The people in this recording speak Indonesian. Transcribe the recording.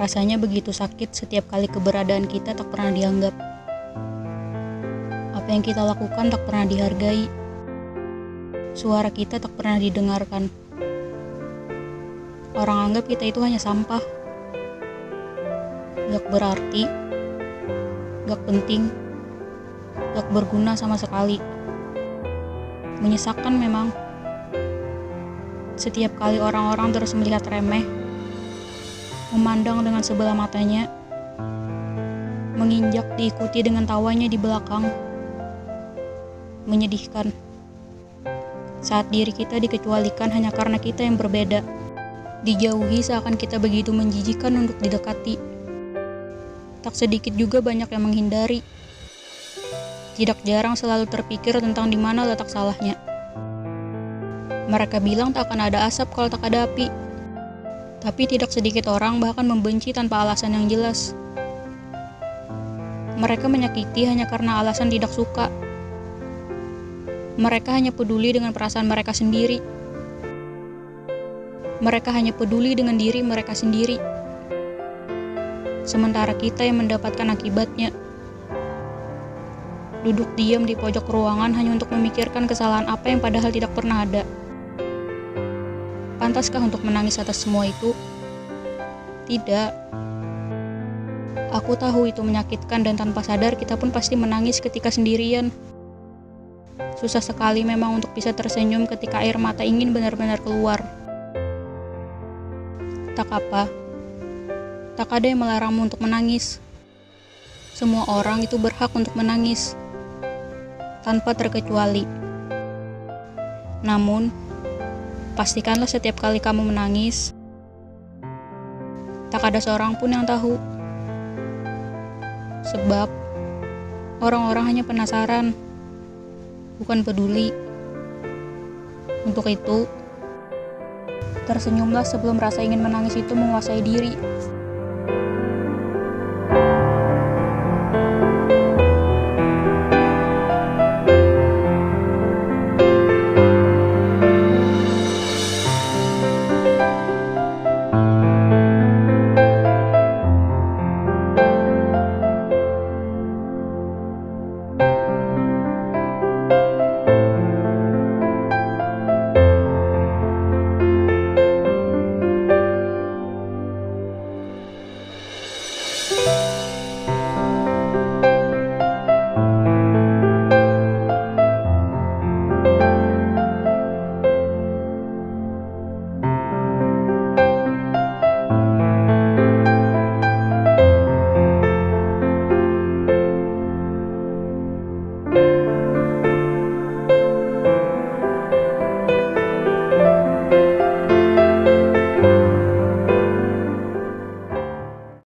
Rasanya begitu sakit setiap kali keberadaan kita tak pernah dianggap. Apa yang kita lakukan tak pernah dihargai. Suara kita tak pernah didengarkan. Orang anggap kita itu hanya sampah. Gak berarti, gak penting, gak berguna sama sekali. Menyesakan memang. Setiap kali orang-orang terus melihat remeh, memandang dengan sebelah matanya, menginjak diikuti dengan tawanya di belakang, menyedihkan. Saat diri kita dikecualikan hanya karena kita yang berbeda, dijauhi seakan kita begitu menjijikan untuk didekati. Tak sedikit juga banyak yang menghindari. Tidak jarang selalu terpikir tentang di mana letak salahnya. Mereka bilang tak akan ada asap kalau tak ada api. Tapi tidak sedikit orang bahkan membenci tanpa alasan yang jelas. Mereka menyakiti hanya karena alasan tidak suka. Mereka hanya peduli dengan perasaan mereka sendiri. Mereka hanya peduli dengan diri mereka sendiri. Sementara kita yang mendapatkan akibatnya. Duduk diam di pojok ruangan hanya untuk memikirkan kesalahan apa yang padahal tidak pernah ada. Pantaskah untuk menangis atas semua itu? Tidak. Aku tahu itu menyakitkan dan tanpa sadar kita pun pasti menangis ketika sendirian. Susah sekali memang untuk bisa tersenyum ketika air mata ingin benar-benar keluar. Tak apa. Tak ada yang melarangmu untuk menangis. Semua orang itu berhak untuk menangis. Tanpa terkecuali. Namun, Pastikanlah setiap kali kamu menangis, tak ada seorang pun yang tahu. Sebab orang-orang hanya penasaran, bukan peduli. Untuk itu, tersenyumlah sebelum rasa ingin menangis itu menguasai diri.